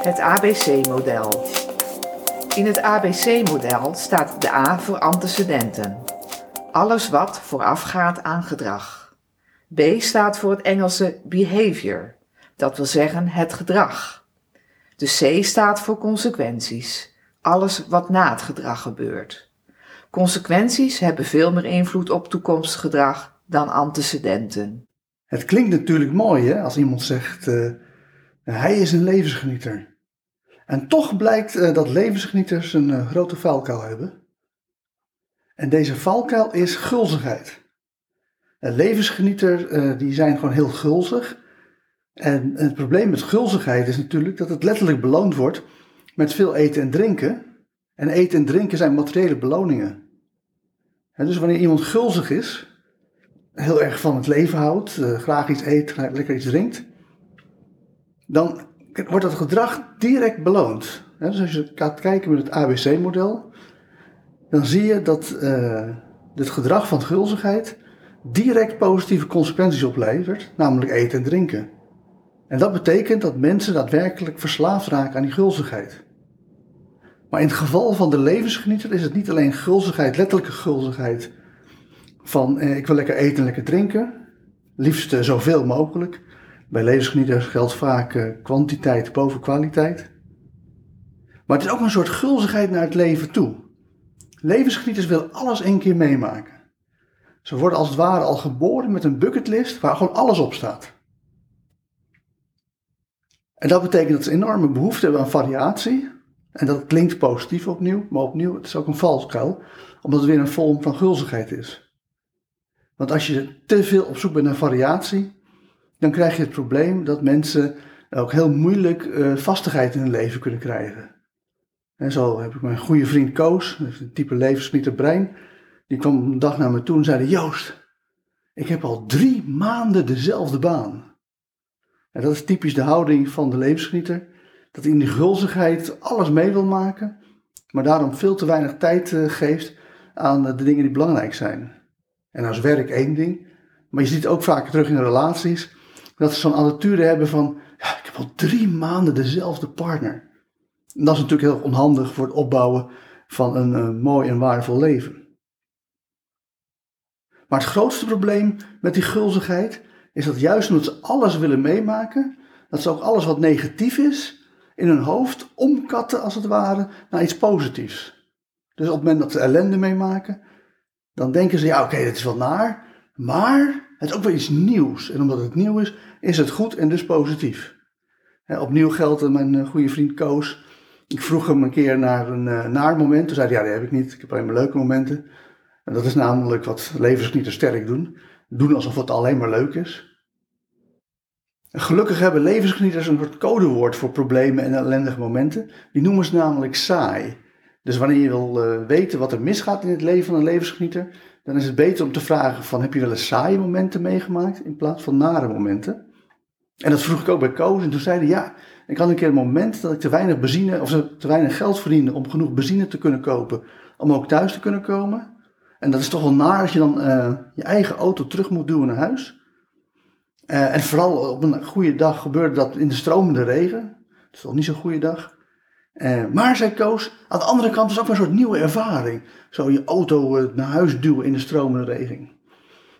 Het ABC-model. In het ABC-model staat de A voor antecedenten. Alles wat voorafgaat aan gedrag. B staat voor het Engelse behavior, dat wil zeggen het gedrag. De C staat voor consequenties, alles wat na het gedrag gebeurt. Consequenties hebben veel meer invloed op toekomstig gedrag dan antecedenten. Het klinkt natuurlijk mooi hè, als iemand zegt, eh, hij is een levensgenieter. En toch blijkt eh, dat levensgenieters een eh, grote valkuil hebben. En deze valkuil is gulzigheid. Een levensgenieter eh, die zijn gewoon heel gulzig. En het probleem met gulzigheid is natuurlijk dat het letterlijk beloond wordt met veel eten en drinken. En eten en drinken zijn materiële beloningen. En dus wanneer iemand gulzig is, heel erg van het leven houdt, graag iets eet, lekker iets drinkt, dan wordt dat gedrag direct beloond. dus als je gaat kijken met het ABC-model, dan zie je dat uh, het gedrag van gulzigheid direct positieve consequenties oplevert, namelijk eten en drinken. En dat betekent dat mensen daadwerkelijk verslaafd raken aan die gulzigheid. Maar in het geval van de levensgenieter is het niet alleen gulzigheid, letterlijke gulzigheid, van eh, ik wil lekker eten en lekker drinken, liefst uh, zoveel mogelijk. Bij levensgenieters geldt vaak uh, kwantiteit boven kwaliteit. Maar het is ook een soort gulzigheid naar het leven toe. Levensgenieters willen alles één keer meemaken. Ze worden als het ware al geboren met een bucketlist waar gewoon alles op staat. En dat betekent dat ze enorme behoefte hebben aan variatie. En dat klinkt positief opnieuw, maar opnieuw, het is ook een valkuil, omdat het weer een vorm van gulzigheid is. Want als je te veel op zoek bent naar variatie, dan krijg je het probleem dat mensen ook heel moeilijk uh, vastigheid in hun leven kunnen krijgen. En zo heb ik mijn goede vriend Koos, een type levensgenieter brein, die kwam een dag naar me toe en zei: Joost, ik heb al drie maanden dezelfde baan. En dat is typisch de houding van de levensgenieter. Dat in die gulzigheid alles mee wil maken, maar daarom veel te weinig tijd uh, geeft aan de dingen die belangrijk zijn. En als werk één ding, maar je ziet ook vaak terug in relaties dat ze zo'n attitude hebben van: ja, ik heb al drie maanden dezelfde partner. En dat is natuurlijk heel onhandig voor het opbouwen van een uh, mooi en waardevol leven. Maar het grootste probleem met die gulzigheid is dat juist omdat ze alles willen meemaken, dat ze ook alles wat negatief is in hun hoofd omkatten als het ware naar iets positiefs. Dus op het moment dat ze ellende meemaken, dan denken ze, ja oké, dat is wel naar, maar het is ook wel iets nieuws. En omdat het nieuw is, is het goed en dus positief. opnieuw geldt mijn eh, goede vriend Koos. Ik vroeg hem een keer naar een uh, naar moment. Toen zei hij, ja, die heb ik niet. Ik heb alleen maar leuke momenten. En dat is namelijk wat levensgenieters sterk doen. Doen alsof het alleen maar leuk is. En gelukkig hebben levensgenieters een soort codewoord voor problemen en ellendige momenten. Die noemen ze namelijk saai. Dus wanneer je wil weten wat er misgaat in het leven van een levensgenieter, dan is het beter om te vragen van heb je wel eens saaie momenten meegemaakt in plaats van nare momenten. En dat vroeg ik ook bij Koos en toen zei hij ja, ik had een keer een moment dat ik te weinig benzine of te weinig geld verdiende om genoeg benzine te kunnen kopen om ook thuis te kunnen komen. En dat is toch wel naar als je dan uh, je eigen auto terug moet duwen naar huis. Uh, en vooral op een goede dag gebeurde dat in de stromende regen. Dat is toch niet zo'n goede dag. Uh, maar, zei Koos, aan de andere kant is ook een soort nieuwe ervaring. Zo je auto naar huis duwen in de stromende regen.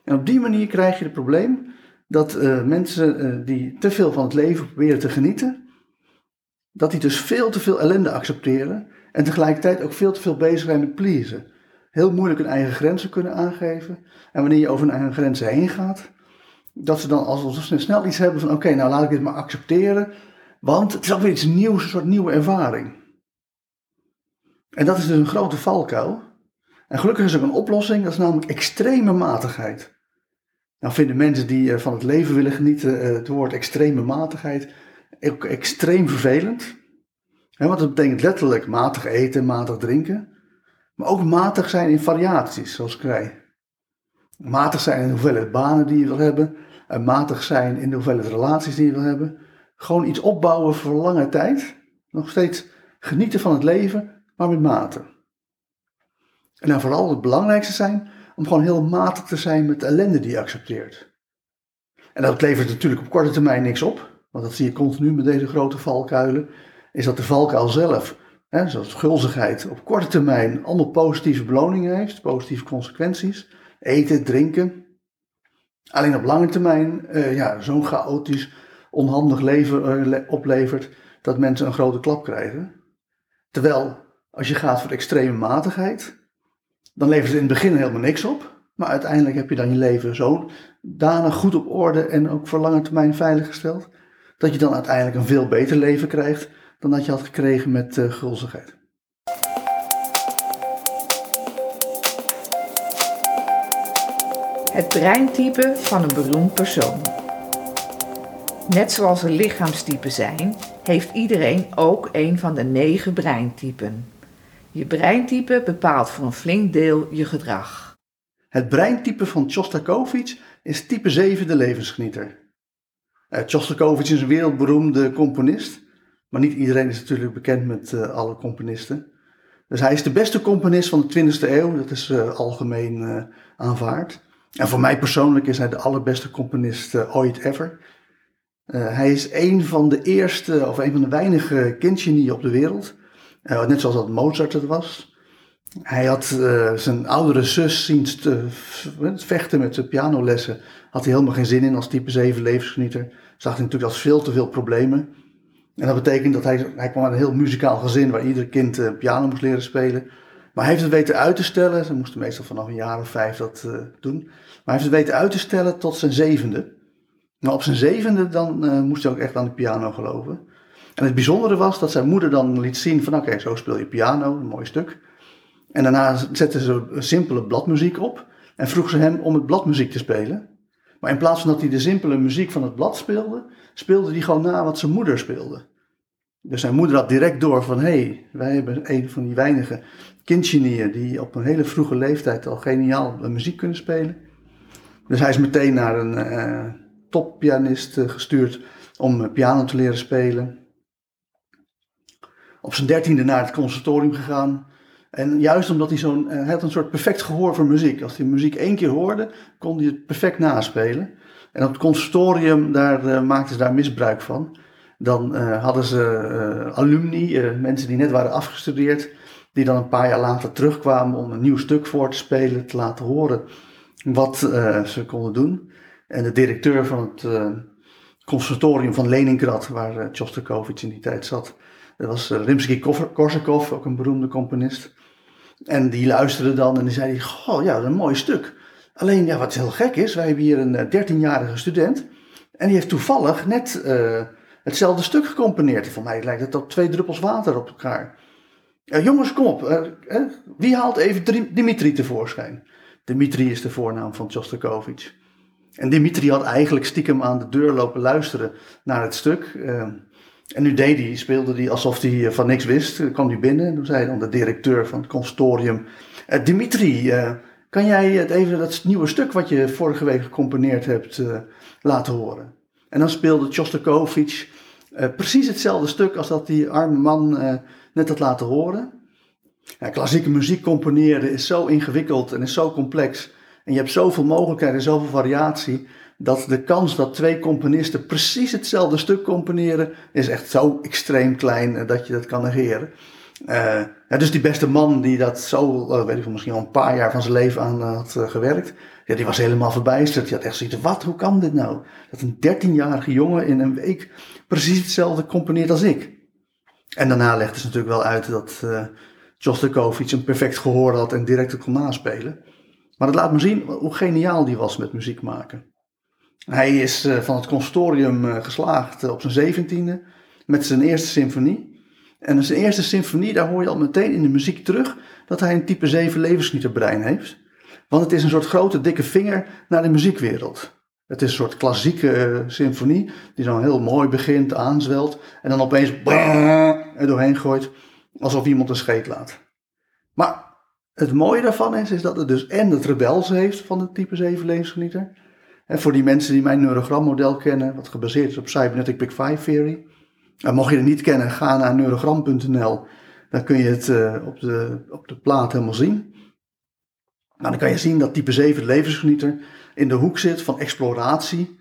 En op die manier krijg je het probleem dat mensen die te veel van het leven proberen te genieten, dat die dus veel te veel ellende accepteren en tegelijkertijd ook veel te veel bezig zijn met pleasen heel moeilijk hun eigen grenzen kunnen aangeven. En wanneer je over hun eigen grenzen heen gaat, dat ze dan als snel iets hebben van oké, nou laat ik dit maar accepteren, want het is ook weer iets nieuws, een soort nieuwe ervaring. En dat is dus een grote valkuil. En gelukkig is er ook een oplossing, dat is namelijk extreme matigheid. Nou vinden mensen die van het leven willen genieten het woord extreme matigheid ook extreem vervelend. want dat betekent letterlijk matig eten, matig drinken. Maar ook matig zijn in variaties, zoals zei. Matig zijn in de hoeveelheid banen die je wil hebben. En matig zijn in de hoeveelheid relaties die je wil hebben. Gewoon iets opbouwen voor lange tijd. Nog steeds genieten van het leven, maar met mate. En dan vooral het belangrijkste zijn om gewoon heel matig te zijn met de ellende die je accepteert. En dat levert natuurlijk op korte termijn niks op. Want dat zie je continu met deze grote valkuilen. Is dat de valkuil zelf, hè, zoals gulzigheid, op korte termijn allemaal positieve beloningen heeft. Positieve consequenties. Eten, drinken. Alleen op lange termijn uh, ja, zo'n chaotisch, onhandig leven uh, oplevert dat mensen een grote klap krijgen. Terwijl als je gaat voor extreme matigheid, dan levert het in het begin helemaal niks op. Maar uiteindelijk heb je dan je leven zo danig goed op orde en ook voor lange termijn veiliggesteld. Dat je dan uiteindelijk een veel beter leven krijgt dan dat je had gekregen met uh, gulzigheid. Het breintype van een beroemd persoon. Net zoals er lichaamstypen zijn, heeft iedereen ook een van de negen breintypen. Je breintype bepaalt voor een flink deel je gedrag. Het breintype van Shostakovich is type 7 de levensgenieter. Uh, Shostakovich is een wereldberoemde componist, maar niet iedereen is natuurlijk bekend met uh, alle componisten. Dus hij is de beste componist van de 20e eeuw, dat is uh, algemeen aanvaard. En voor mij persoonlijk is hij de allerbeste componist ooit ever. Hij is een van de eerste, of een van de weinige kindgenieën op de wereld. net zoals dat Mozart het was. Hij had uh, zijn oudere zus zien te, vechten met de pianolessen. Had hij helemaal geen zin in als type 7 levensgenieter. Zag hij natuurlijk als veel te veel problemen. En dat betekent dat hij, hij kwam uit een heel muzikaal gezin waar ieder kind piano moest leren spelen. Maar hij heeft het weten uit te stellen. Ze moesten meestal vanaf een jaar of vijf dat doen. Maar hij heeft het weten uit te stellen tot zijn zevende. Maar op zijn zevende dan moest hij ook echt aan de piano geloven. En het bijzondere was dat zijn moeder dan liet zien van oké, zo speel je piano, een mooi stuk. En daarna zetten ze een simpele bladmuziek op en vroeg ze hem om het bladmuziek te spelen. Maar in plaats van dat hij de simpele muziek van het blad speelde, speelde hij gewoon na wat zijn moeder speelde. Dus zijn moeder had direct door van, hé, hey, wij hebben een van die weinige kindgenieën die op een hele vroege leeftijd al geniaal muziek kunnen spelen. Dus hij is meteen naar een uh, toppianist gestuurd om uh, piano te leren spelen. Op zijn dertiende naar het conservatorium gegaan. En juist omdat hij zo'n, hij had een soort perfect gehoor voor muziek. Als hij muziek één keer hoorde, kon hij het perfect naspelen. En op het conservatorium, daar uh, maakten ze daar misbruik van. Dan hadden ze alumni, mensen die net waren afgestudeerd, die dan een paar jaar later terugkwamen om een nieuw stuk voor te spelen, te laten horen wat ze konden doen. En de directeur van het conservatorium van Leningrad, waar Shostakovich in die tijd zat, dat was Rimsky-Korsakov, ook een beroemde componist. En die luisterde dan en die zei: Goh, ja, dat is een mooi stuk. Alleen, ja, wat heel gek is, wij hebben hier een 13-jarige student. En die heeft toevallig net uh, hetzelfde stuk gecomponeerd. Voor mij lijkt het op twee druppels water op elkaar. Uh, jongens, kom op. Uh, wie haalt even Dimitri tevoorschijn? Dimitri is de voornaam van Shostakovich. En Dimitri had eigenlijk stiekem aan de deur lopen luisteren naar het stuk. En nu deed hij, speelde hij alsof hij eh, van niks wist. Dan kwam hij binnen en toen zei dan de directeur van het consortium: Uh, Dimitri, uh, kan jij het even dat nieuwe stuk wat je vorige week gecomponeerd hebt laten horen? En dan speelde Shostakovich precies hetzelfde stuk als dat die arme man net had laten horen. Klassieke muziek componeren is zo ingewikkeld en is zo complex. En je hebt zoveel mogelijkheden, zoveel variatie dat de kans dat twee componisten precies hetzelfde stuk componeren, is echt zo extreem klein eh, dat je dat kan negeren. Uh, dus die beste man die dat zo, uh, weet ik wel, misschien al een paar jaar van zijn leven aan had gewerkt, ja, die was helemaal verbijsterd. Die had echt zoiets wat, hoe kan dit nou? Dat een dertienjarige jongen in een week precies hetzelfde componeert als ik. En daarna legde ze natuurlijk wel uit dat uh, een perfect gehoor had en direct kon naspelen. Maar dat laat me zien hoe geniaal die was met muziek maken. Hij is eh, van het consortium eh, geslaagd eh, op zijn zeventiende met zijn eerste symfonie. En in zijn eerste symfonie, daar hoor je al meteen in de muziek terug dat hij een type 7 levensgenieterbrein heeft. Want het is een soort grote dikke vinger naar de muziekwereld. Het is een soort klassieke symfonie die zo heel mooi begint, aanzwelt en dan opeens er doorheen gooit alsof iemand een scheet laat. Maar het mooie daarvan is, is dat het dus en het rebels heeft van de type 7 levensgenieter. En voor die mensen die mijn neurogrammodel kennen, wat gebaseerd is op Cybernetic Big Five Theory. En mocht je het niet kennen, ga naar neurogram.nl. Dan kun je het uh, op, de, op de plaat helemaal zien. Dan kan je zien dat type 7 levensgenieter in de hoek zit van exploratie.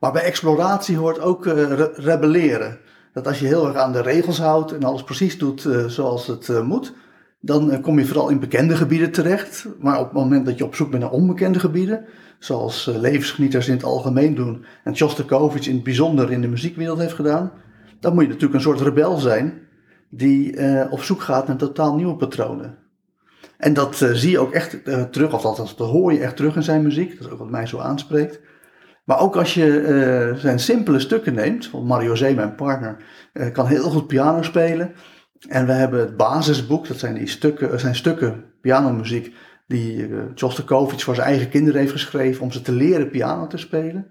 Maar bij exploratie hoort ook re rebelleren. Dat als je heel erg aan de regels houdt en alles precies doet uh, zoals het moet, dan kom je vooral in bekende gebieden terecht. Maar op het moment dat je op zoek bent naar onbekende gebieden, zoals levensgenieters in het algemeen doen en Shostakovich in het bijzonder in de muziekwereld heeft gedaan, dan moet je natuurlijk een soort rebel zijn die op zoek gaat naar totaal nieuwe patronen. En dat zie je ook echt terug, of althans dat hoor je echt terug in zijn muziek. Dat is ook wat mij zo aanspreekt. Maar ook als je zijn simpele stukken neemt, want Mario Zee, mijn partner, kan heel goed piano spelen. En we hebben het basisboek, dat zijn, die stukken, zijn stukken pianomuziek die Shostakovich voor zijn eigen kinderen heeft geschreven om ze te leren piano te spelen.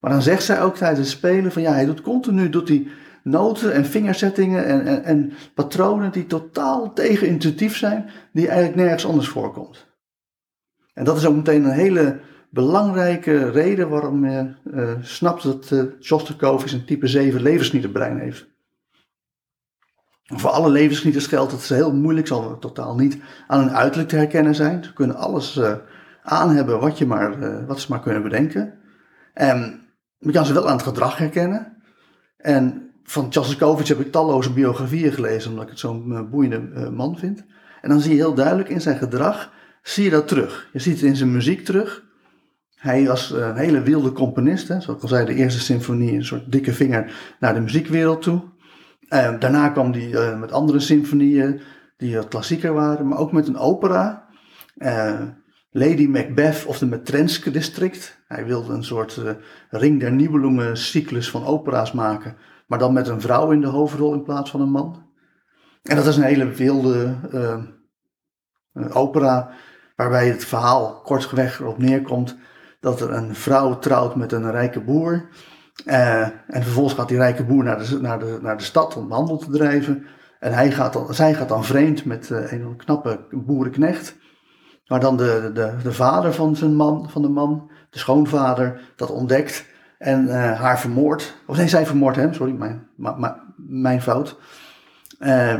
Maar dan zegt zij ook tijdens het spelen van ja, hij doet continu doet hij noten en vingerzettingen en, en, en patronen die totaal tegenintuïtief zijn, die eigenlijk nergens anders voorkomt. En dat is ook meteen een hele belangrijke reden waarom je uh, snapt dat uh, een type 7 levensgenieterbrein heeft. Voor alle levensgenieters geldt dat ze heel moeilijk zal totaal niet aan hun uiterlijk te herkennen zijn. Ze kunnen alles uh, aan hebben wat, je maar, wat ze maar kunnen bedenken. En je kan ze wel aan het gedrag herkennen. En van Tchaikovsky heb ik talloze biografieën gelezen, omdat ik het zo'n uh, boeiende man vind. En dan zie je heel duidelijk in zijn gedrag, zie je dat terug. Je ziet het in zijn muziek terug. Hij was een hele wilde componist, hè. zoals ik al zei, de eerste symfonie, een soort dikke vinger naar de muziekwereld toe. Uh, daarna kwam hij met andere symfonieën die wat klassieker waren, maar ook met een opera. Lady Macbeth of de Metrenske District. Hij wilde een soort Ring der Nibelungen cyclus van opera's maken maar dan met een vrouw in de hoofdrol in plaats van een man. En dat is een hele wilde opera, waarbij het verhaal kortweg erop neerkomt dat er een vrouw trouwt met een rijke boer. Uh, en vervolgens gaat die rijke boer naar de, naar, de, naar de stad om handel te drijven. En hij gaat dan, zij gaat dan vreemd met uh, een knappe boerenknecht. Maar dan de, de, de vader van, zijn man, van de man, de schoonvader, dat ontdekt en uh, haar vermoord. Of nee, zij vermoordt hem, sorry, mijn, mijn fout. Uh,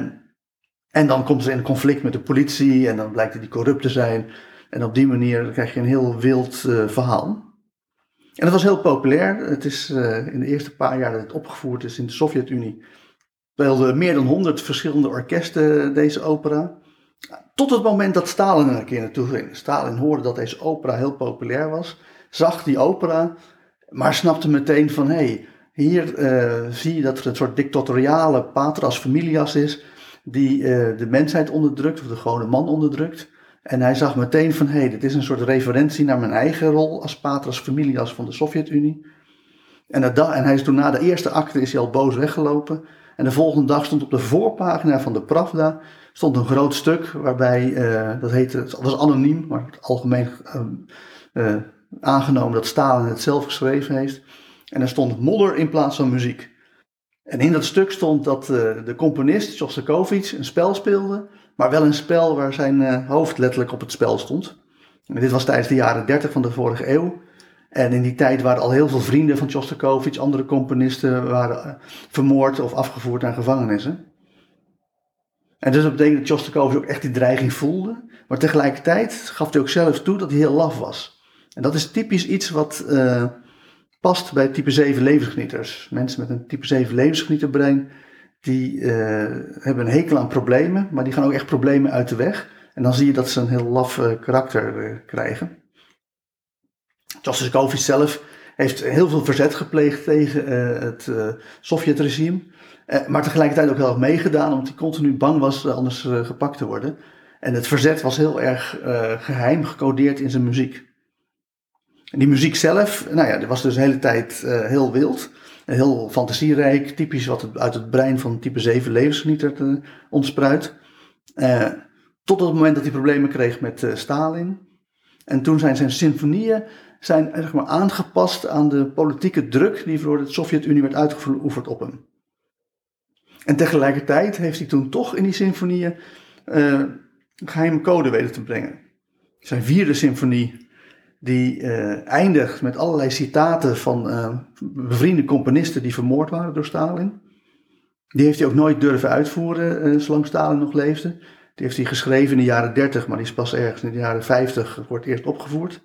en dan komt ze in conflict met de politie en dan blijkt hij corrupt te zijn. En op die manier krijg je een heel wild verhaal. En dat was heel populair. Het is in de eerste paar jaar dat het opgevoerd is in de Sovjet-Unie. speelden meer dan honderd verschillende orkesten deze opera. Tot het moment dat Stalin er een keer naartoe ging. Stalin hoorde dat deze opera heel populair was. Zag die opera maar snapte meteen van, hé, hey, hier uh, zie je dat er een soort dictatoriale patras familias is, die uh, de mensheid onderdrukt, of de gewone man onderdrukt. En hij zag meteen van, hé, hey, dit is een soort referentie naar mijn eigen rol als patras familias van de Sovjet-Unie. En, en hij is toen na de eerste acte is hij al boos weggelopen. En de volgende dag stond op de voorpagina van de Pravda stond een groot stuk waarbij, uh, dat heette, dat was anoniem, maar het algemeen uh, aangenomen dat Stalin het zelf geschreven heeft. En er stond modder in plaats van muziek. En in dat stuk stond dat uh, de componist Shostakovich een spel speelde, maar wel een spel waar zijn uh, hoofd letterlijk op het spel stond. En dit was tijdens de jaren 30 van de vorige eeuw. En in die tijd waren al heel veel vrienden van Shostakovich, andere componisten, waren uh, vermoord of afgevoerd naar gevangenissen. En dus dat betekent dat Shostakovich ook echt die dreiging voelde. Maar tegelijkertijd gaf hij ook zelf toe dat hij heel laf was. En dat is typisch iets wat uh, past bij type 7 levensgenieters. Mensen met een type 7 levensgenieterbrein, die uh, hebben een hekel aan problemen, maar die gaan ook echt problemen uit de weg. En dan zie je dat ze een heel laf uh, karakter krijgen. Tchaikovsky zelf heeft heel veel verzet gepleegd tegen het Sovjetregime. maar tegelijkertijd ook heel erg meegedaan, omdat hij continu bang was anders gepakt te worden. En het verzet was heel erg geheim gecodeerd in zijn muziek. En die muziek zelf, nou ja, die was dus de hele tijd heel wild. Heel fantasierijk, typisch wat uit het brein van type 7 levensgenieter uh, ontspruit. Uh, tot het moment dat hij problemen kreeg met Stalin. En toen zijn zijn symfonieën zijn, zeg maar, aangepast aan de politieke druk die door de Sovjet-Unie werd uitgeoefend op hem. En tegelijkertijd heeft hij toen toch in die symfonieën een geheime code weten te brengen. Zijn vierde symfonie, die uh, eindigt met allerlei citaten van uh, bevriende componisten die vermoord waren door Stalin. Die heeft hij ook nooit durven uitvoeren zolang Stalin nog leefde. Die heeft hij geschreven in de jaren 30, maar die is pas ergens in de jaren 50 wordt eerst opgevoerd.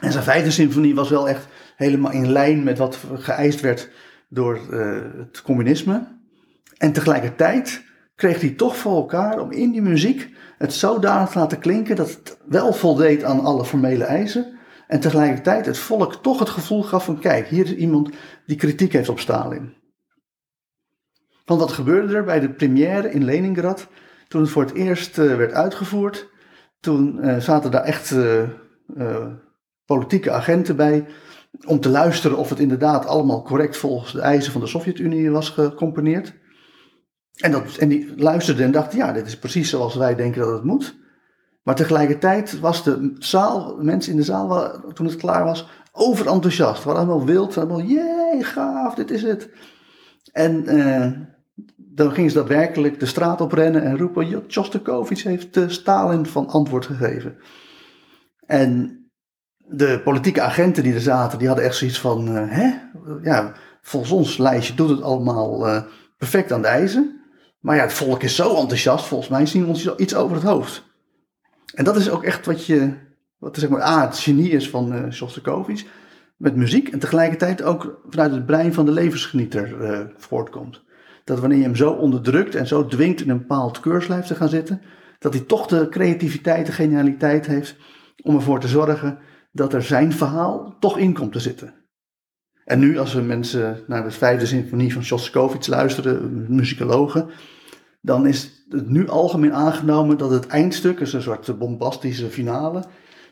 En zijn vijfde symfonie was wel echt helemaal in lijn met wat geëist werd door uh, het communisme. En tegelijkertijd kreeg hij toch voor elkaar om in die muziek het zodanig te laten klinken dat het wel voldeed aan alle formele eisen. En tegelijkertijd het volk toch het gevoel gaf van kijk, hier is iemand die kritiek heeft op Stalin. Want wat gebeurde er bij de première in Leningrad, toen het voor het eerst uh, werd uitgevoerd? Toen uh, zaten daar echt politieke agenten bij om te luisteren of het inderdaad allemaal correct volgens de eisen van de Sovjet-Unie was gecomponeerd. En, dat, en die luisterden en dachten, ja, dit is precies zoals wij denken dat het moet. Maar tegelijkertijd was de zaal, de mensen in de zaal, toen het klaar was, overenthousiast. waren allemaal wild, allemaal, jee, gaaf, dit is het. En uh, dan gingen ze daadwerkelijk de straat op rennen en roepen, Tjostakovich heeft uh, Stalin van antwoord gegeven. En de politieke agenten die er zaten, die hadden echt zoiets van, uh, hè? Ja, volgens ons lijstje doet het allemaal perfect aan de eisen. Maar ja, het volk is zo enthousiast, volgens mij zien we ons iets over het hoofd. En dat is ook echt wat je, wat zeg maar, ah, het genie is van uh. Met muziek en tegelijkertijd ook vanuit het brein van de levensgenieter uh, voortkomt. Dat wanneer je hem zo onderdrukt en zo dwingt in een bepaald keurslijf te gaan zitten, dat hij toch de creativiteit, de genialiteit heeft om ervoor te zorgen dat er zijn verhaal toch in komt te zitten. En nu, als we mensen naar de vijfde symfonie van Shostakovich luisteren, muzikologen, dan is het nu algemeen aangenomen dat het eindstuk, is een soort bombastische finale,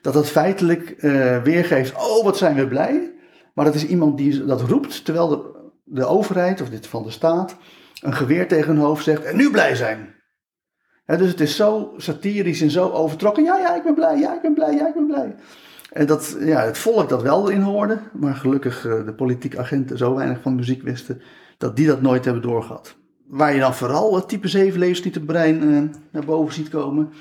dat dat feitelijk uh, weergeeft, oh wat zijn we blij. Maar dat is iemand die dat roept, terwijl de, de overheid, of dit van de staat, een geweer tegen hun hoofd zegt, en nu blij zijn. dus het is zo satirisch en zo overtrokken, ja, ja, ik ben blij, ja, ik ben blij, ja, ik ben blij. En dat ja, het volk dat wel in hoorde, maar gelukkig uh, de politieke agenten zo weinig van muziek wisten, dat die dat nooit hebben doorgehad. Waar je dan vooral het type 7 levensnietenbrein uh, naar boven ziet komen,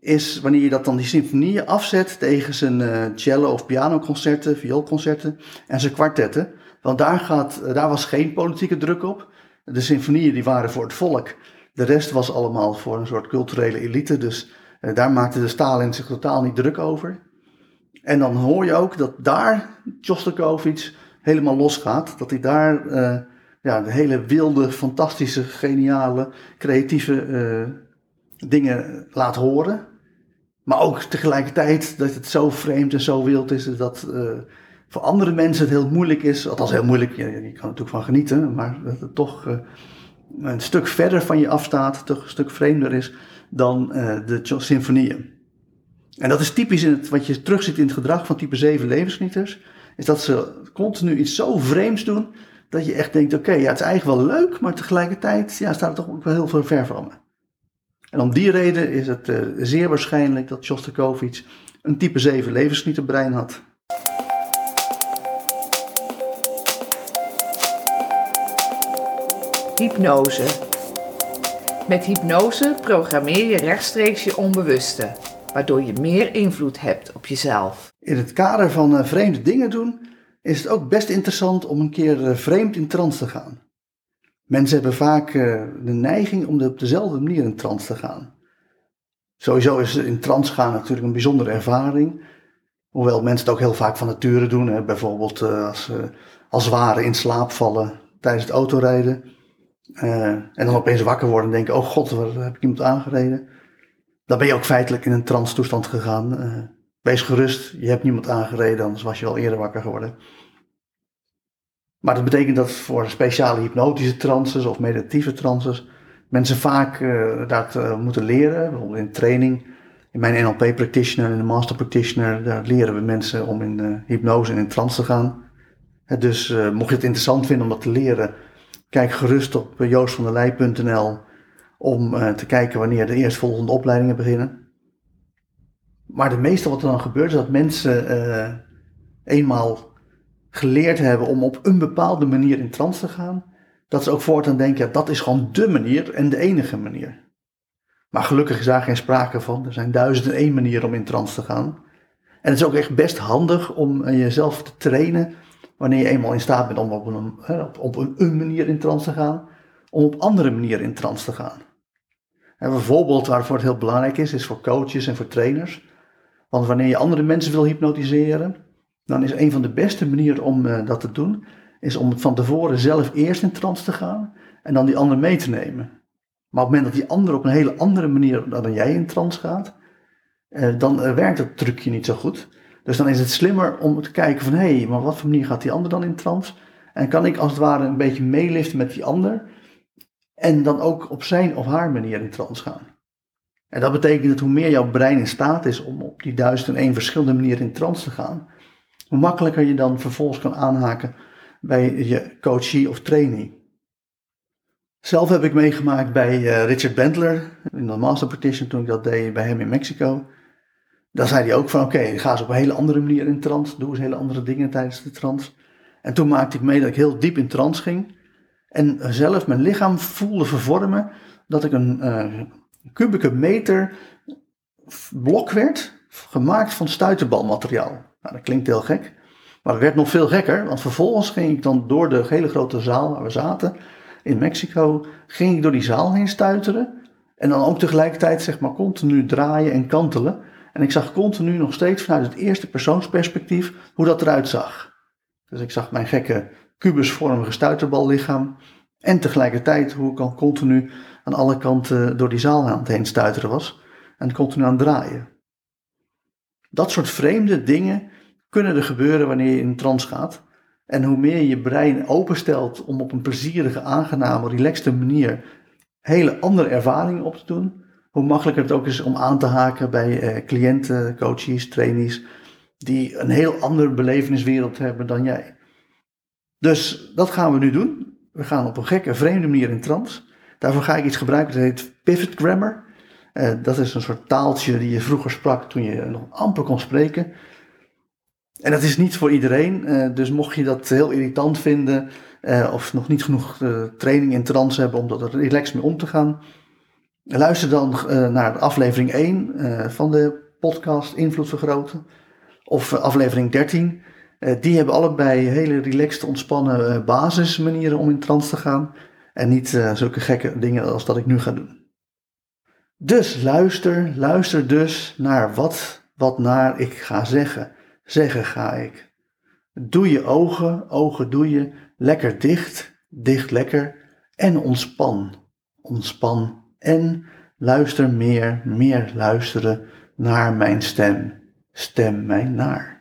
is wanneer je dat dan die symfonieën afzet tegen zijn uh, cello- of pianoconcerten, vioolconcerten en zijn kwartetten. Want daar, gaat, daar was geen politieke druk op. De symfonieën die waren voor het volk. De rest was allemaal voor een soort culturele elite. Dus daar maakte de Stalin zich totaal niet druk over. En dan hoor je ook dat daar Shostakovich helemaal losgaat. Dat hij daar uh, ja, de hele wilde, fantastische, geniale, creatieve uh, dingen laat horen. Maar ook tegelijkertijd dat het zo vreemd en zo wild is dat uh, voor andere mensen het heel moeilijk is. Althans heel moeilijk, je, je kan er natuurlijk van genieten, maar dat het toch een stuk verder van je afstaat, toch een stuk vreemder is dan de symfonieën. En dat is typisch in het, wat je terugziet in het gedrag van type 7 levensgenieters. Is dat ze continu iets zo vreemds doen. Dat je echt denkt, oké, ja, het is eigenlijk wel leuk. Maar tegelijkertijd ja, staat het toch ook wel heel veel ver van me. En om die reden is het uh, zeer waarschijnlijk dat Shostakovich een type 7 levensgenieterbrein had. Hypnose. Met hypnose programmeer je rechtstreeks je onbewuste waardoor je meer invloed hebt op jezelf. In het kader van uh, vreemde dingen doen is het ook best interessant om een keer uh, vreemd in trance te gaan. Mensen hebben vaak uh, de neiging om op dezelfde manier in trance te gaan. Sowieso is in trance gaan natuurlijk een bijzondere ervaring. Hoewel mensen het ook heel vaak van nature doen. Hè. Bijvoorbeeld als, als ware in slaap vallen tijdens het autorijden. en dan opeens wakker worden en denken, oh god, waar heb ik iemand aangereden? Dan ben je ook feitelijk in een trance toestand gegaan. Uh, wees gerust, je hebt niemand aangereden, anders was je al eerder wakker geworden. Maar dat betekent dat voor speciale hypnotische trances of meditatieve trances mensen vaak uh, dat uh, moeten leren. Bijvoorbeeld in training. In mijn NLP practitioner en de master practitioner, daar leren we mensen om in hypnose en in trance te gaan. dus mocht je het interessant vinden om dat te leren, kijk gerust op joostvandelij.nl om uh, te kijken wanneer de eerstvolgende opleidingen beginnen. Maar de meeste wat er dan gebeurt is dat mensen eh, eenmaal geleerd hebben om op een bepaalde manier in trance te gaan, dat ze ook voortaan denken, ja, dat is gewoon de manier en de enige manier. Maar gelukkig is daar geen sprake van. Er zijn duizenden één manieren om in trance te gaan. En het is ook echt best handig om eh, jezelf te trainen wanneer je eenmaal in staat bent om op een, op, een, manier in trance te gaan, om op andere manieren in trance te gaan. En bijvoorbeeld waarvoor het heel belangrijk is, is voor coaches en voor trainers. Want wanneer je andere mensen wil hypnotiseren, dan is een van de beste manieren om uh, dat te doen, is om van tevoren zelf eerst in trance te gaan en dan die ander mee te nemen. Maar op het moment dat die ander op een hele andere manier dan jij in trance gaat, uh, dan uh, werkt het trucje niet zo goed. Dus dan is het slimmer om te kijken van hé, hey, maar wat voor manier gaat die ander dan in trance? En kan ik als het ware een beetje meeliften met die ander en dan ook op zijn of haar manier in trance gaan. En dat betekent dat hoe meer jouw brein in staat is om op die duizend en één verschillende manieren in trance te gaan, hoe makkelijker je dan vervolgens kan aanhaken bij je coachie of training. Zelf heb ik meegemaakt bij uh, Richard Bentler in de Master Petition toen ik dat deed bij hem in Mexico. Dan zei hij ook van oké, okay, ga eens op een hele andere manier in trance, doe eens hele andere dingen tijdens de trance. En toen maakte ik mee dat ik heel diep in trance ging en zelf mijn lichaam voelde vervormen dat ik een uh, kubieke meter blok werd, gemaakt van stuiterbalmateriaal. Nou, dat klinkt heel gek, maar het werd nog veel gekker, want vervolgens ging ik dan door de hele grote zaal waar we zaten in Mexico, ging ik door die zaal heen stuiteren en dan ook tegelijkertijd zeg maar continu draaien en kantelen. En ik zag continu nog steeds vanuit het eerste persoonsperspectief hoe dat eruit zag. Dus ik zag mijn gekke kubusvormige stuiterballichaam en tegelijkertijd hoe ik al continu aan alle kanten door die zaal aan het heen stuiteren was en continu aan het draaien. Dat soort vreemde dingen kunnen er gebeuren wanneer je in trance gaat. En hoe meer je brein openstelt om op een plezierige, aangename, relaxte manier hele andere ervaringen op te doen, hoe makkelijker het ook is om aan te haken bij eh, cliënten, coaches, trainees, die een heel andere beleveniswereld hebben dan jij. Dus dat gaan we nu doen. We gaan op een gekke, vreemde manier in trance. Daarvoor ga ik iets gebruiken dat heet pivot grammar. Uh, dat is een soort taaltje die je vroeger sprak toen je nog amper kon spreken. En dat is niet voor iedereen, uh, dus mocht je dat heel irritant vinden uh, of nog niet genoeg training in trance hebben om er relaxed mee om te gaan, luister dan naar aflevering 1 van de podcast Invloed Vergroten of aflevering 13. Die hebben allebei hele relaxed, ontspannen basismanieren om in trance te gaan. En niet uh, zulke gekke dingen als dat ik nu ga doen. Dus luister, luister dus naar wat, wat naar ik ga zeggen. Zeggen ga ik. Doe je ogen, ogen doe je lekker dicht, dicht lekker. En ontspan, ontspan. En luister meer, meer luisteren naar mijn stem. Stem mij naar.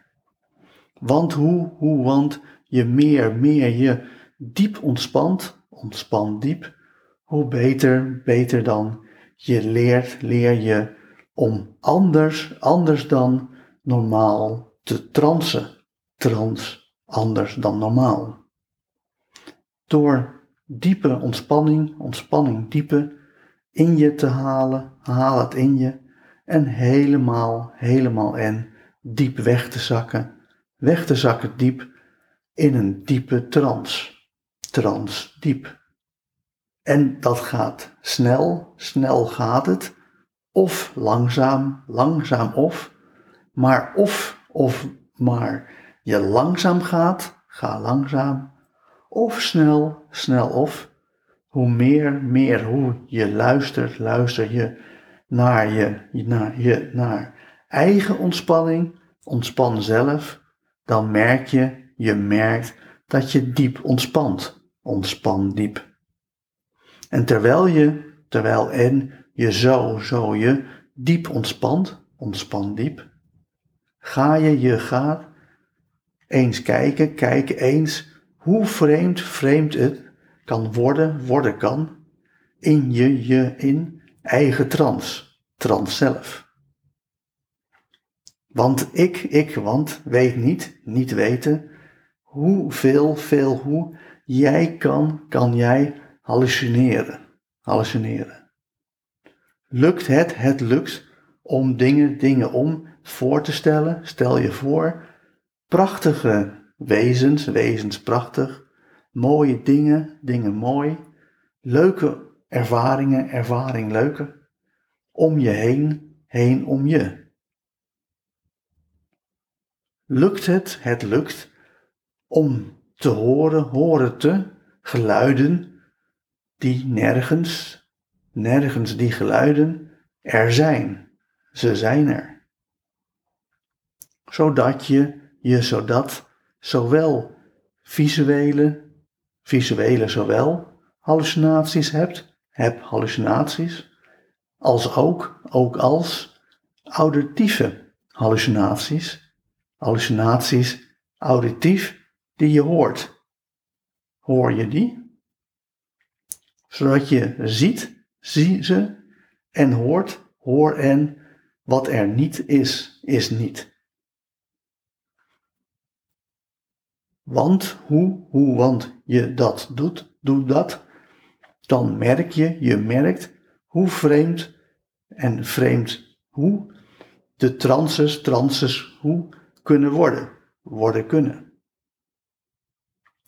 Want hoe, hoe, want je meer, meer je diep ontspant, ontspan diep, hoe beter, beter dan je leert, leer je om anders, anders dan normaal te transen. Trans, anders dan normaal. Door diepe ontspanning, ontspanning diepe, in je te halen, haal het in je en helemaal, helemaal en diep weg te zakken, weg te zakken diep in een diepe trance trans. Diep. En dat gaat snel, snel gaat het, of langzaam, langzaam of, maar of, of maar je langzaam gaat, ga langzaam, of snel, snel of, hoe meer, meer, hoe je luistert, luister je naar je, naar je, naar eigen ontspanning, ontspan zelf, dan merk je, je merkt dat je diep ontspant ontspan diep. En terwijl je, terwijl en je zo, zo je diep ontspant, ontspan diep, ga je, je gaat eens kijken, kijk eens hoe vreemd, vreemd het kan worden, worden kan, in je, je, in eigen trans, trans zelf. Want ik, ik, want weet niet, niet weten, hoeveel, veel, hoe Jij kan, kan jij hallucineren. Hallucineren. Lukt het, het lukt om dingen, dingen om voor te stellen. Stel je voor, prachtige wezens, wezens prachtig, mooie dingen, dingen mooi, leuke ervaringen, ervaring leuke, om je heen, heen om je. Lukt het, het lukt, om te horen, horen te, geluiden die nergens, nergens die geluiden er zijn. Ze zijn er. Zodat je je zodat zowel visuele, visuele zowel hallucinaties hebt, heb hallucinaties, als ook, ook als auditieve hallucinaties, hallucinaties auditief die je hoort. Hoor je die? Zodat je ziet, zie ze en hoort, hoor en wat er niet is, is niet. Want hoe, hoe, want je dat doet, doe dat, dan merk je, je merkt hoe vreemd en vreemd hoe de trances, trances, hoe kunnen worden, worden kunnen.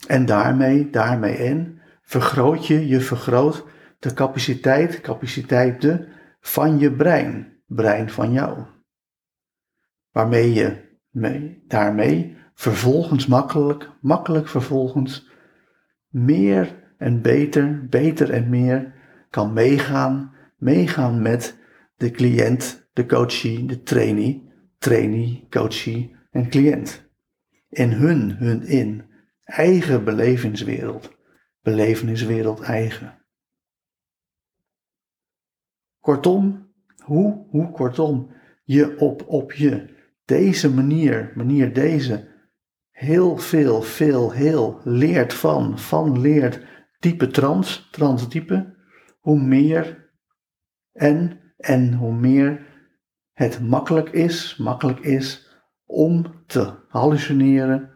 En daarmee, daarmee en, vergroot je, je vergroot de capaciteit, capaciteit de, van je brein, brein van jou. Waarmee je mee, daarmee vervolgens makkelijk, makkelijk vervolgens meer en beter, beter en meer kan meegaan, meegaan met de cliënt, de coachie, de trainee, trainee, coachie en cliënt. In hun, hun in, eigen belevingswereld, beleveniswereld eigen. Kortom, hoe, hoe kortom, je op, op je, deze manier, manier deze, heel veel, veel, heel leert van, van leert type trans, transtype, hoe meer en, en hoe meer het makkelijk is, makkelijk is om te hallucineren,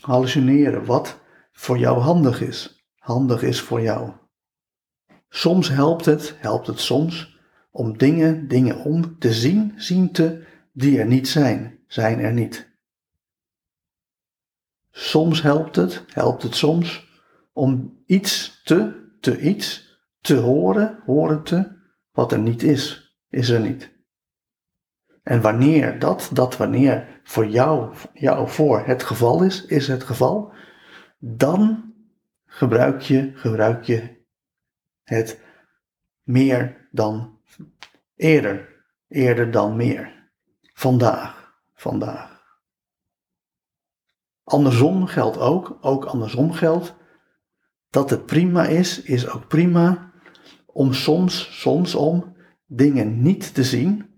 hallucineren wat voor jou handig is, handig is voor jou. Soms helpt het, helpt het soms om dingen, dingen om te zien, zien te, die er niet zijn, zijn er niet. Soms helpt het, helpt het soms, om iets te, te iets, te horen, horen te, wat er niet is, is er niet. En wanneer dat, dat wanneer voor jou, jou voor het geval is, is het geval, dan gebruik je, gebruik je het meer dan eerder, eerder dan meer. Vandaag, vandaag. Andersom geldt ook, ook andersom geldt, dat het prima is, is ook prima om soms, soms om dingen niet te zien,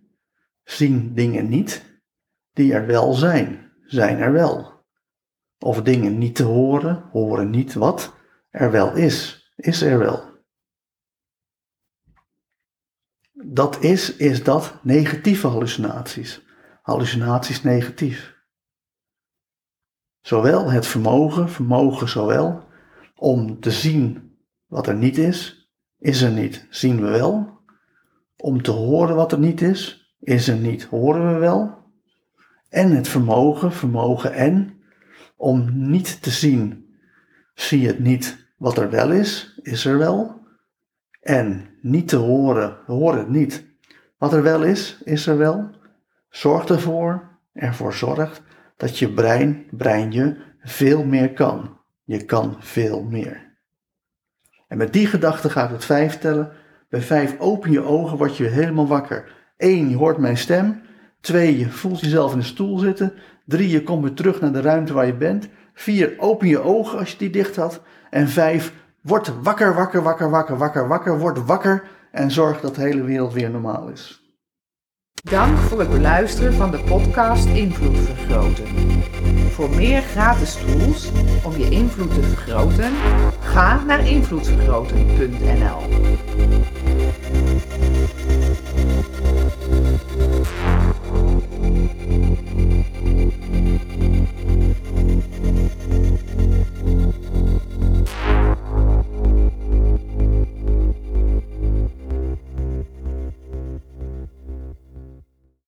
zien dingen niet, die er wel zijn, zijn er wel. Of dingen niet te horen, horen niet wat er wel is, is er wel. Dat is, is dat negatieve hallucinaties. Hallucinaties negatief. Zowel het vermogen, vermogen zowel om te zien wat er niet is, is er niet, zien we wel. Om te horen wat er niet is, is er niet, horen we wel. En het vermogen, vermogen en, om niet te zien, zie het niet wat er wel is, is er wel. En niet te horen, hoor het niet. Wat er wel is, is er wel. Zorg ervoor, ervoor zorgt dat je brein, brein je, veel meer kan. Je kan veel meer. En met die gedachte gaat het vijf tellen. Bij vijf open je ogen, word je helemaal wakker. Eén, je hoort mijn stem. Twee, je voelt jezelf in de stoel zitten. Drie, je komt weer terug naar de ruimte waar je bent. Vier, open je ogen als je die dicht had. En vijf, word wakker, wakker, wakker, wakker, wakker, wakker. Word wakker en zorg dat de hele wereld weer normaal is. Dank voor het beluisteren van de podcast Invloed Vergroten. Voor meer gratis tools om je invloed te vergroten, ga naar invloedvergroten.nl.